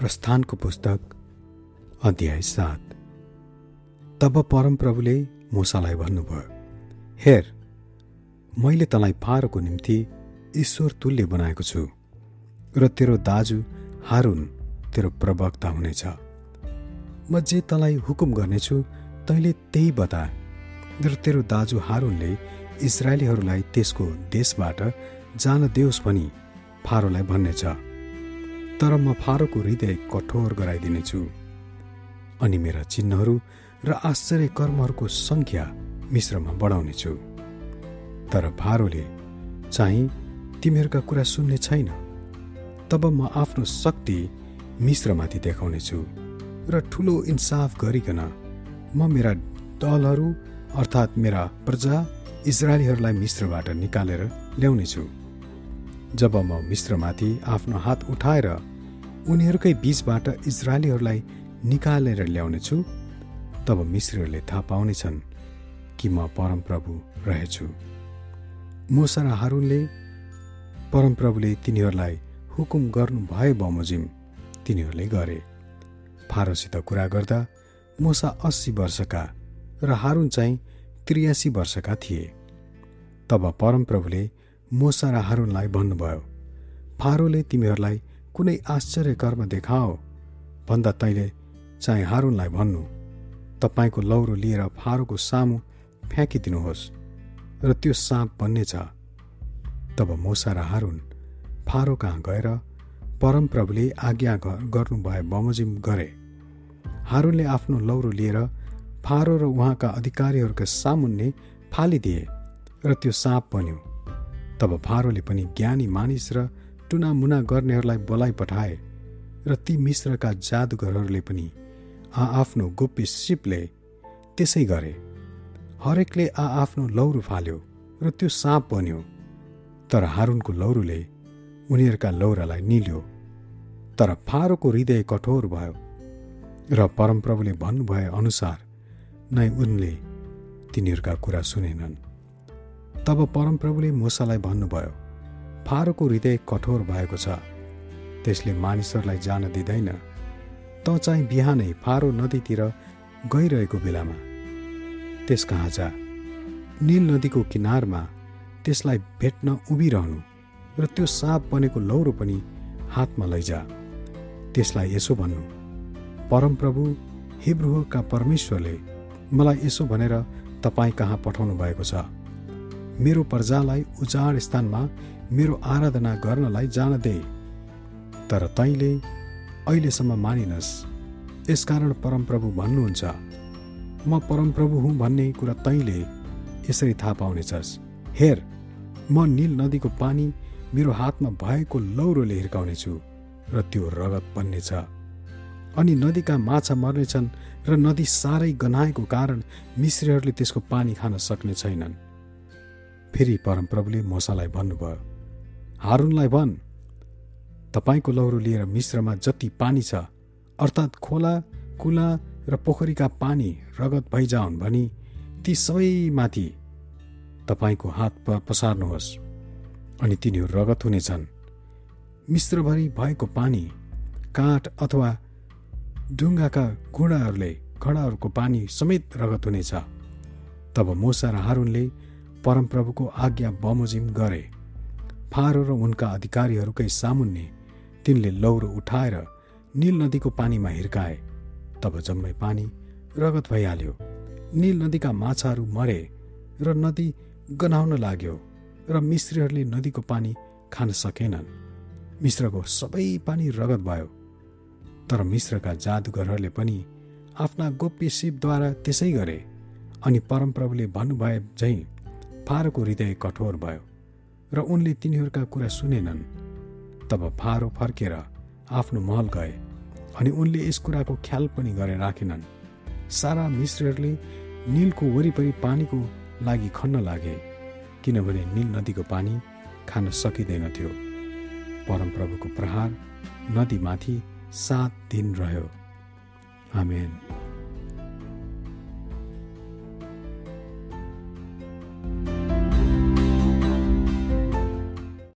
प्रस्थानको पुस्तक अध्याय सात। तब परमप्रभुले मुसालाई भन्नुभयो हेर मैले तँलाई फारोको निम्ति ईश्वर तुल्य बनाएको छु र तेरो दाजु हारुन तेरो प्रवक्ता हुनेछ। म जे तँलाई हुकुम गर्नेछु तैँले त्यही बता र तेरो दाजु हारुनले इजरायलीहरूलाई त्यसको देशबाट जान देओस् भनी फारोलाई भन्नेछ। तर म फारोको हृदय कठोर गराइदिनेछु। अनि मेरा चिन्हहरू र आश्चर्य कर्महरूको सङ्ख्या मिश्रमा बढाउनेछु। तर फारोले चाहिँ तिमीहरूका कुरा सुन्ने छैन। तब म आफ्नो शक्ति मिश्रमाथि देखाउनेछु र ठुलो इन्साफ गरिकन म मेरा दलहरू अर्थात् मेरा प्रजा इजरायलीहरूलाई मिश्रबाट निकालेर ल्याउनेछु। जब म मिश्रमाथि आफ्नो हात उठाएर उनीहरूकै बीचबाट इजरायलीहरूलाई निकालेर ल्याउनेछु तब मिश्रीहरूले थाहा पाउनेछन् कि म परमप्रभु रहेछु। मोसा र हारुनले परमप्रभुले तिनीहरूलाई हुकुम गर्नु भए बमोजिम तिनीहरूले गरे। फारोसित कुरा गर्दा मोसा अस्सी वर्षका र हारुन चाहिँ त्रियासी वर्षका थिए। तब परमप्रभुले मोसा र हारुनलाई भन्नुभयो फारोले तिमीहरूलाई कुनै आश्चर्य कर्म देखाओ। भन्दा तैँले चाहिँ हारुनलाई भन्नु तपाईँको लौरो लिएर फारोको सामु फ्याँकिदिनुहोस् र त्यो साँप बन्नेछ तब मोसा र हारुन फारो कहाँ गएर परमप्रभुले आज्ञा गर्नुभए बमोजिम गरे। हारुनले आफ्नो लौरो लिएर फारो र उहाँका अधिकारीहरूका सामुन्ने फालिदिए र त्यो साँप बन्यो। तब फारोले पनि ज्ञानी मानिस र टुनामुना गर्नेहरूलाई बोलाइ पठाए र ती मिश्रका जादुगरहरूले पनि आआफ्नो गोप्य सिपले त्यसै गरे। हरेकले आआफ्नो लौरो फाल्यो र त्यो साँप बन्यो तर हारुनको लौरोले उनीहरूका लौरालाई निल्यो। तर फारोको हृदय कठोर भयो र परमप्रभुले भन्नुभए अनुसार नै उनले तिनीहरूका कुरा सुनेनन्। तब परमप्रभुले मोसालाई भन्नुभयो फारोको हृदय कठोर भएको छ। त्यसले मानिसहरूलाई जान दिँदैन। त चाहिँ बिहानै फारो नदीतिर गइरहेको बेलामा। त्यस कहाँ जा। निल नदीको किनारमा त्यसलाई भेट्न उभिरहनु र त्यो साँप बनेको लौरो पनि हातमा लैजा। त्यसलाई यसो भन्नु परमप्रभु हिब्रुका परमेश्वरले मलाई यसो भनेर तपाईँ कहाँ पठाउनु भएको छ? मेरो प्रजालाई उजाड स्थानमा मेरो आराधना गर्नलाई जान दे। तर तैँले अहिलेसम्म मानिनस्। यसकारण परमप्रभु भन्नुहुन्छ म परमप्रभु हुँ भन्ने कुरा तैँले यसरी थाहा पाउनेछस्। हेर म निल नदीको पानी मेरो हातमा भएको लौरोले हिर्काउनेछु र त्यो रगत बन्नेछ। अनि नदीका माछा मर्नेछन् र नदी साह्रै गनाएको कारण मिश्रीहरूले त्यसको पानी खान सक्ने छैनन्। फेरि परमप्रभुले मोसालाई भन्नुभयो हारुनलाई भन् तपाईँको लौरो लिएर मिश्रमा जति पानी छ अर्थात् खोला कुला र पोखरीका पानी रगत भइजाउन् भनी ती सबैमाथि तपाईँको हात पसार्नुहोस्। अनि तिनीहरू रगत हुनेछन् मिश्रभरि भएको पानी काठ अथवा ढुङ्गाका घुँडाहरूले घडाहरूको पानी समेत रगत हुनेछ। तब मोसा र हारुनले परमप्रभुको आज्ञा बमोजिम गरे। फारो र उनका अधिकारीहरूकै सामुन्ने तिनले लौरो उठाएर निल नदीको पानीमा हिर्काए। तब जम्मै पानी रगत भइहाल्यो। निल नदीका माछाहरू मरे र नदी गनाउन लाग्यो र मिश्रीहरूले नदीको पानी खान सकेनन्। मिश्रको सबै पानी रगत भयो। तर मिश्रका जादुगरहरूले पनि आफ्ना गोप्य शिवद्वारा त्यसै गरे अनि परमप्रभुले भन्नुभए झैँ फारोको हृदय कठोर भयो र उनले तिनीहरूका कुरा सुनेनन्। तब फारो फर्केर आफ्नो महल गए अनि उनले यस कुराको ख्याल पनि गरेर राखेनन्। सारा मिश्रहरूले निलको वरिपरि पानीको लागि खन्न लागे किनभने निल नदीको पानी खान सकिँदैनथ्यो परमप्रभुको प्रहार नदीमाथि सात दिन रह्यो। आमेन।